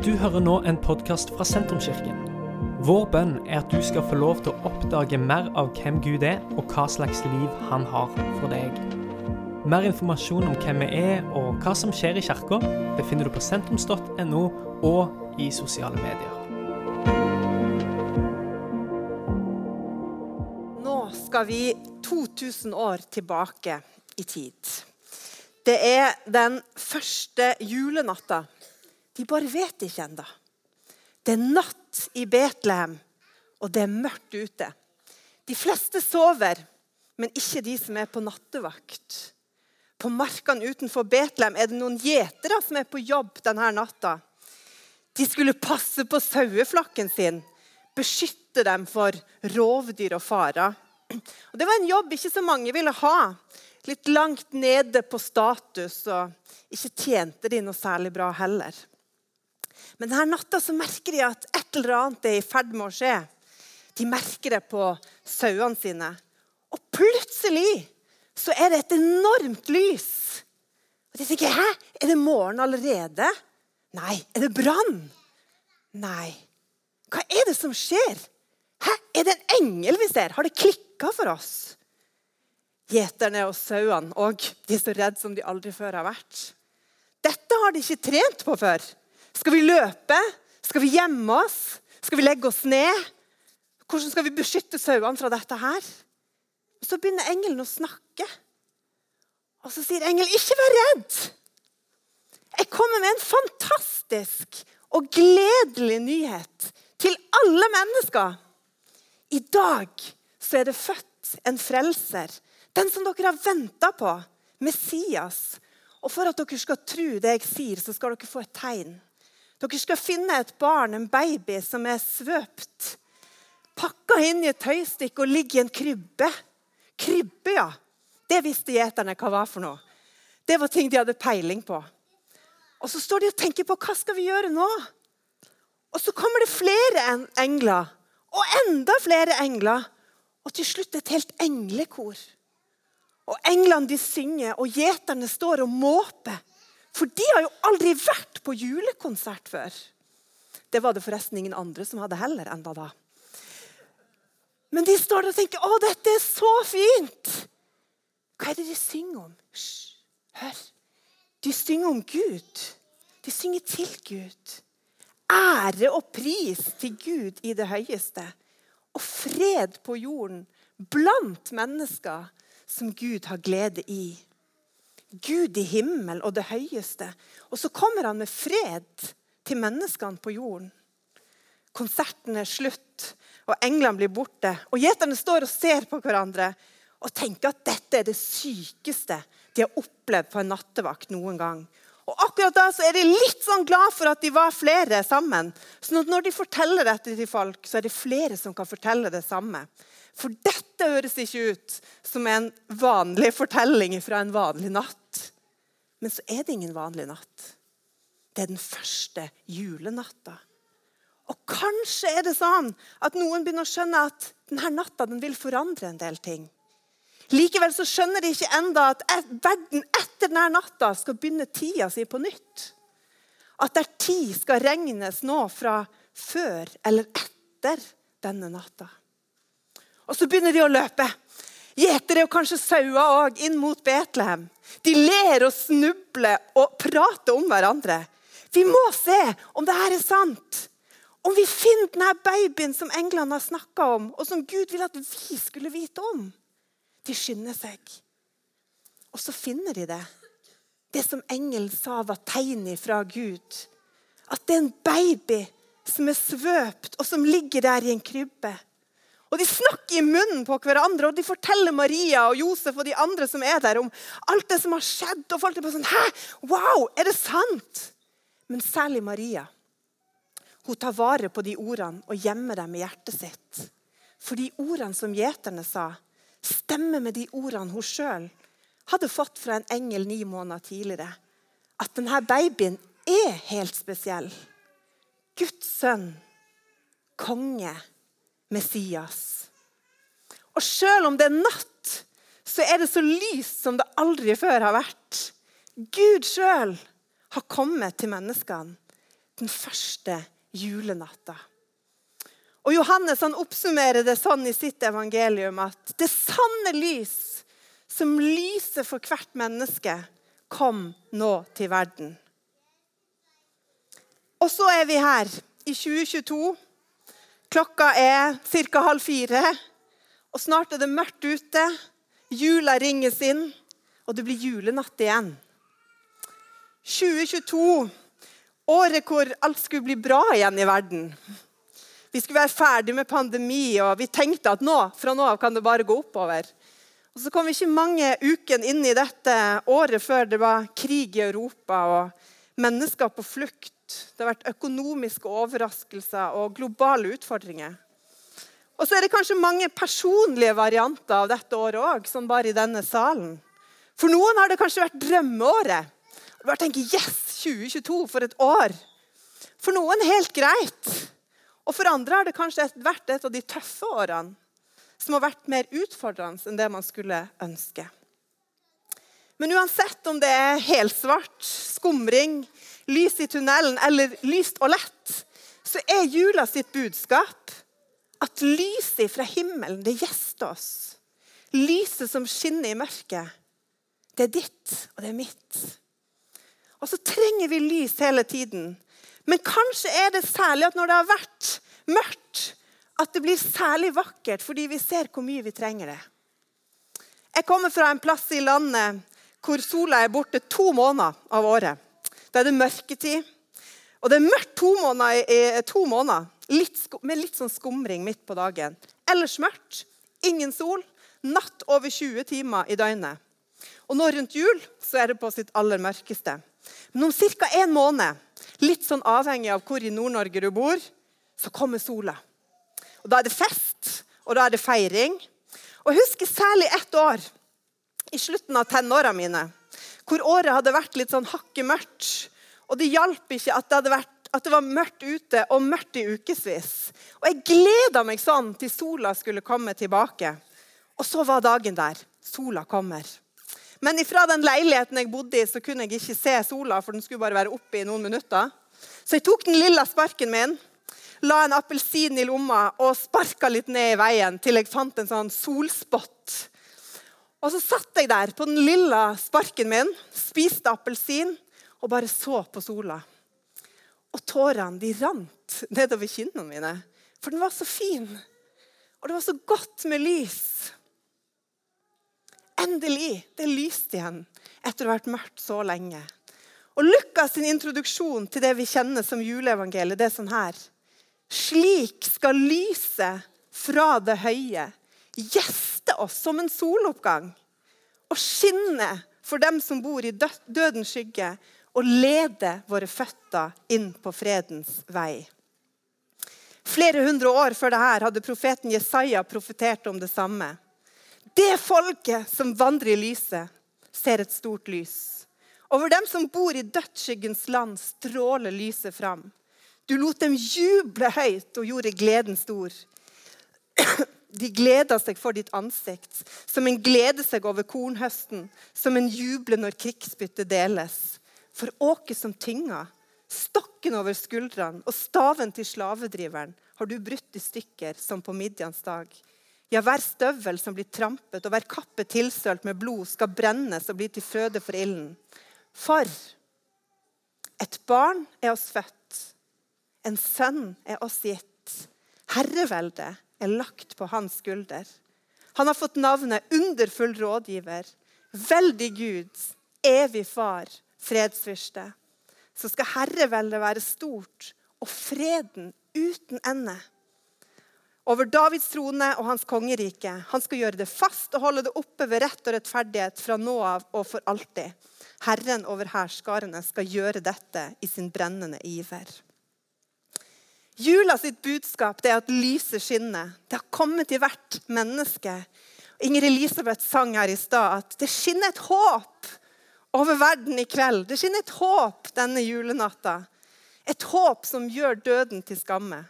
Du hører nå en podkast fra Sentrumskirken. Vår bønn er at du skal få lov til å oppdage mer av hvem Gud er, og hva slags liv han har for deg. Mer informasjon om hvem vi er og hva som skjer i kirka, befinner du på sentrums.no og i sosiale medier. Nå skal vi 2000 år tilbake i tid. Det er den første julenatta. De bare vet ikke ennå. Det er natt i Betlehem, og det er mørkt ute. De fleste sover, men ikke de som er på nattevakt. På markene utenfor Betlehem er det noen gjetere som er på jobb denne natta. De skulle passe på saueflokken sin, beskytte dem for rovdyr og farer. Og Det var en jobb ikke så mange ville ha. Litt langt nede på status, og ikke tjente de noe særlig bra heller. Men denne natta så merker de at et eller annet er i ferd med å skje. De merker det på sauene sine. Og plutselig så er det et enormt lys. Og De tenker Hæ? Er det morgen allerede? Nei. Er det brann? Nei. Hva er det som skjer? Hæ? Er det en engel vi ser? Har det klikka for oss? Gjeterne og sauene og de er så redde som de aldri før har vært. Dette har de ikke trent på før. Skal vi løpe? Skal vi gjemme oss? Skal vi legge oss ned? Hvordan skal vi beskytte sauene fra dette her? Så begynner engelen å snakke. Og så sier engelen, 'Ikke vær redd. Jeg kommer med en fantastisk og gledelig nyhet til alle mennesker.' I dag så er det født en frelser, den som dere har venta på, Messias. Og for at dere skal tro det jeg sier, så skal dere få et tegn. Dere skal finne et barn, en baby, som er svøpt, pakka inn i et tøystykke og ligger i en krybbe. Krybbe, ja. Det visste gjeterne hva var for noe. Det var ting de hadde peiling på. Og Så står de og tenker på hva skal vi gjøre nå. Og så kommer det flere engler, og enda flere engler. Og til slutt et helt englekor. Og Englene de synger, og gjeterne står og måper. For de har jo aldri vært på julekonsert før. Det var det forresten ingen andre som hadde heller enda da. Men de står der og tenker 'Å, dette er så fint'. Hva er det de synger om? Hysj, hør. De synger om Gud. De synger til Gud. Ære og pris til Gud i det høyeste. Og fred på jorden blant mennesker som Gud har glede i. Gud i himmel og det høyeste. Og så kommer han med fred til menneskene på jorden. Konserten er slutt, og englene blir borte. Og Gjeterne står og ser på hverandre og tenker at dette er det sykeste de har opplevd på en nattevakt noen gang. Og akkurat da så er de litt sånn glad for at de var flere sammen. Så når de forteller dette til folk, så er det flere som kan fortelle det samme. For dette høres ikke ut som en vanlig fortelling fra en vanlig natt. Men så er det ingen vanlig natt. Det er den første julenatta. Og kanskje er det sånn at noen begynner å skjønne at denne natta den vil forandre en del ting. Likevel så skjønner de ikke enda at verden etter denne natta skal begynne tida si på nytt. At der tid skal regnes nå fra før eller etter denne natta. Og så begynner de å løpe. Gjetere og kanskje sauer òg, inn mot Betlehem. De ler og snubler og prater om hverandre. Vi må se om det her er sant. Om vi finner denne babyen som englene har snakka om, og som Gud vil at vi skulle vite om. De skynder seg. Og så finner de det. Det som engelen sa var tegnet fra Gud. At det er en baby som er svøpt, og som ligger der i en krybbe. Og De snakker i munnen på hverandre og de forteller Maria og Josef og de andre som er der, om alt det som har skjedd. Og folk er bare sånn Hæ? Wow, er det sant? Men særlig Maria. Hun tar vare på de ordene og gjemmer dem i hjertet sitt. For de ordene som gjeterne sa, stemmer med de ordene hun sjøl hadde fått fra en engel ni måneder tidligere. At denne babyen er helt spesiell. Guds sønn, konge Messias. Og selv om det er natt, så er det så lyst som det aldri før har vært. Gud sjøl har kommet til menneskene. den første julenatta. Og Johannes han oppsummerer det sånn i sitt evangelium at det sanne lys som lyser for hvert menneske, kom nå til verden. Og så er vi her i 2022. Klokka er ca. halv fire, og snart er det mørkt ute. Jula ringes inn, og det blir julenatt igjen. 2022, året hvor alt skulle bli bra igjen i verden. Vi skulle være ferdig med pandemi, og vi tenkte at nå, fra nå av kan det bare gå oppover. Og Så kom vi ikke mange ukene inn i dette året før det var krig i Europa og mennesker på flukt. Det har vært økonomiske overraskelser og globale utfordringer. Og så er det kanskje mange personlige varianter av dette året òg, sånn bare i denne salen. For noen har det kanskje vært drømmeåret. Du bare tenker Yes! 2022, for et år! For noen helt greit. Og for andre har det kanskje vært et av de tøffe årene som har vært mer utfordrende enn det man skulle ønske. Men uansett om det er helsvart, skumring, lys i tunnelen eller lyst og lett, så er jula sitt budskap at lyset fra himmelen, det gjester oss. Lyset som skinner i mørket, det er ditt, og det er mitt. Og så trenger vi lys hele tiden. Men kanskje er det særlig at når det har vært mørkt, at det blir særlig vakkert fordi vi ser hvor mye vi trenger det. Jeg kommer fra en plass i landet hvor sola er borte to måneder av året. Da er det mørketid. Og det er mørkt to måneder, i to måneder litt, med litt sånn skumring midt på dagen. Ellers mørkt, ingen sol, natt over 20 timer i døgnet. Og nå rundt jul så er det på sitt aller mørkeste. Men om ca. en måned, litt sånn avhengig av hvor i Nord-Norge du bor, så kommer sola. Og Da er det fest, og da er det feiring. Og Jeg husker særlig ett år i slutten av tenåra mine, hvor året hadde vært litt sånn hakket mørkt. Og det hjalp ikke at det, vært, at det var mørkt ute og mørkt i ukevis. Og jeg gleda meg sånn til sola skulle komme tilbake. Og så var dagen der. Sola kommer. Men ifra den leiligheten jeg bodde i, så kunne jeg ikke se sola, for den skulle bare være oppe i noen minutter. Så jeg tok den lilla sparken min, la en appelsin i lomma og sparka litt ned i veien til jeg fant en sånn solspott. Og så satt jeg der på den lilla sparken min, spiste appelsin og bare så på sola. Og tårene de rant nedover kinnene mine, for den var så fin. Og det var så godt med lys. Endelig! Det lyste igjen etter å ha vært mørkt så lenge. Og Lukas sin introduksjon til det vi kjenner som juleevangeliet, det er sånn her. Slik skal lyset fra det høye gjeste oss som en soloppgang og skinne for dem som bor i dødens skygge, og lede våre føtter inn på fredens vei. Flere hundre år før dette hadde profeten Jesaja profetert om det samme. Det folket som vandrer i lyset, ser et stort lys. Over dem som bor i dødsskyggens land, stråler lyset fram. Du lot dem juble høyt og gjorde gleden stor. De gleder seg for ditt ansikt, som en gleder seg over kornhøsten, som en jubler når krigsbyttet deles. For åket som tynga, stokken over skuldrene og staven til slavedriveren har du brutt i stykker som på Midjans dag. Ja, hver støvel som blir trampet, og hver kappe tilsølt med blod, skal brennes og bli til føde for ilden. For et barn er oss født, en sønn er oss gitt. Herreveldet er lagt på hans skulder. Han har fått navnet Underfull rådgiver, veldig Gud, evig far, fredsfyrste. Så skal herreveldet være stort og freden uten ende over Davids trone og hans kongerike. Han skal gjøre det fast og holde det oppe ved rett og rettferdighet fra nå av og for alltid. Herren over hærskarene skal gjøre dette i sin brennende iver. Jula sitt budskap er at lyset skinner. Det har kommet til hvert menneske. Inger Elisabeth sang her i stad at det skinner et håp over verden i kveld. Det skinner et håp denne julenatta. Et håp som gjør døden til skamme.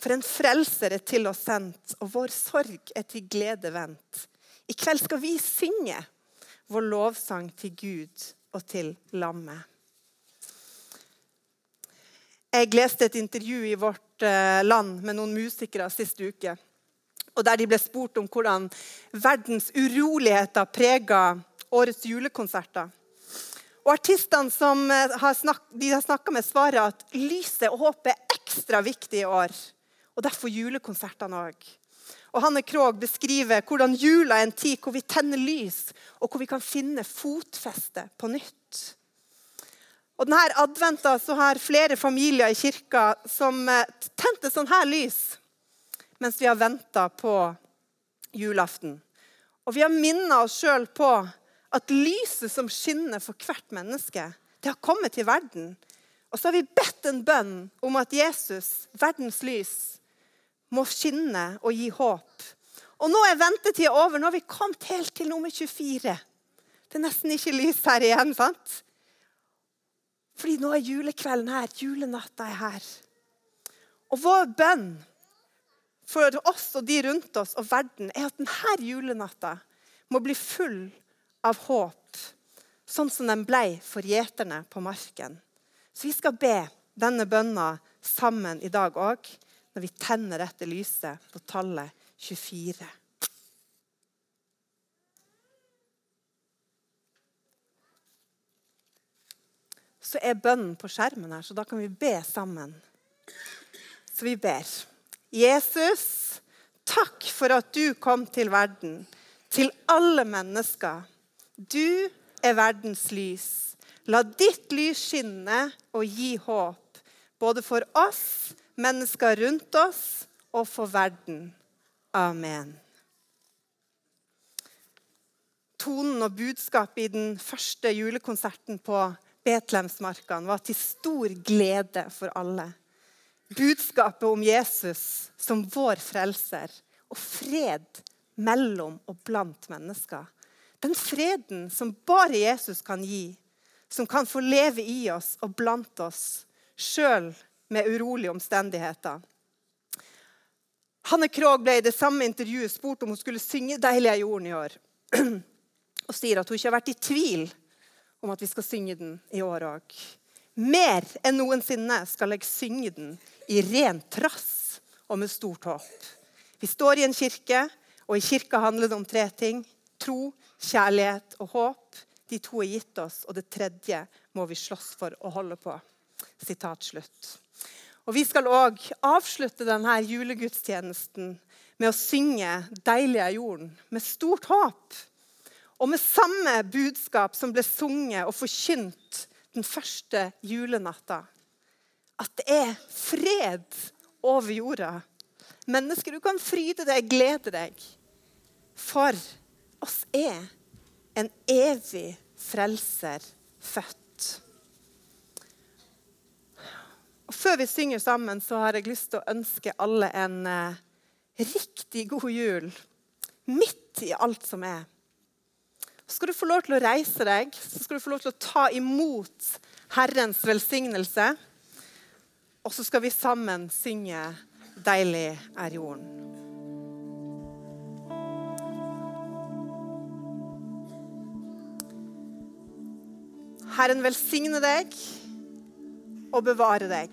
For en frelser er til oss sendt, og vår sorg er til glede vendt. I kveld skal vi synge vår lovsang til Gud og til lammet. Jeg leste et intervju i Vårt eh, Land med noen musikere sist uke. og Der de ble spurt om hvordan verdens uroligheter prega årets julekonserter. Og Artistene som de har snakka med, svarer at lyset og håpet er ekstra viktig i år. Og derfor julekonsertene òg. Og Hanne Krogh beskriver hvordan jula er en tid hvor vi tenner lys, og hvor vi kan finne fotfeste på nytt. Og denne adventa har flere familier i kirka som eh, tente sånn her lys mens vi har venta på julaften. Og vi har minna oss sjøl på at lyset som skinner for hvert menneske, det har kommet til verden. Og så har vi bedt en bønn om at Jesus, verdens lys, må skinne og gi håp. Og nå er ventetida over. Nå har vi kommet helt til nummer 24. Det er nesten ikke lys her igjen. sant? Fordi nå er julekvelden her. Julenatta er her. Og vår bønn for oss og de rundt oss og verden er at denne julenatta må bli full av håp, sånn som den ble for gjeterne på marken. Så vi skal be denne bønna sammen i dag òg, når vi tenner dette lyset på tallet 24. så er bønnen på skjermen her, så da kan vi be sammen. Så vi ber. Jesus, takk for at du kom til verden, til alle mennesker. Du er verdens lys. La ditt lys skinne og gi håp, både for oss, mennesker rundt oss og for verden. Amen. Tonen og budskapet i den første julekonserten på Betlehemsmarkene var til stor glede for alle. Budskapet om Jesus som vår frelser og fred mellom og blant mennesker. Den freden som bare Jesus kan gi, som kan få leve i oss og blant oss, sjøl med urolige omstendigheter. Hanne Krogh ble i det samme intervjuet spurt om hun skulle synge 'Deilig er jorden' i år. Og sier at hun ikke har vært i tvil om at vi skal synge den i år òg. Mer enn noensinne skal jeg synge den i ren trass og med stort håp. Vi står i en kirke, og i kirka handler det om tre ting. Tro, kjærlighet og håp. De to er gitt oss, og det tredje må vi slåss for å holde på. Sitat slutt. Og Vi skal òg avslutte denne julegudstjenesten med å synge 'Deilig er jorden' med stort håp. Og med samme budskap som ble sunget og forkynt den første julenatta. At det er fred over jorda. Mennesker, du kan fryde deg, glede deg. For oss er en evig frelser født. Og Før vi synger sammen, så har jeg lyst til å ønske alle en eh, riktig god jul. Midt i alt som er. Så skal du få lov til å reise deg, så skal du få lov til å ta imot Herrens velsignelse. Og så skal vi sammen synge 'Deilig er jorden'. Herren velsigne deg og bevare deg.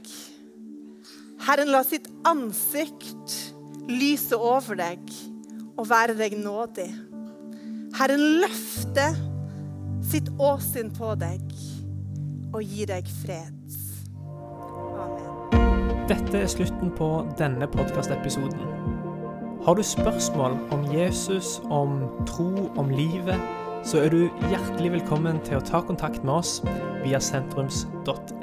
Herren la sitt ansikt lyse over deg og være deg nådig. Herren løfter sitt åsyn på deg og gir deg fred. Amen. Dette er slutten på denne podkastepisoden. Har du spørsmål om Jesus, om tro, om livet, så er du hjertelig velkommen til å ta kontakt med oss via sentrums.no.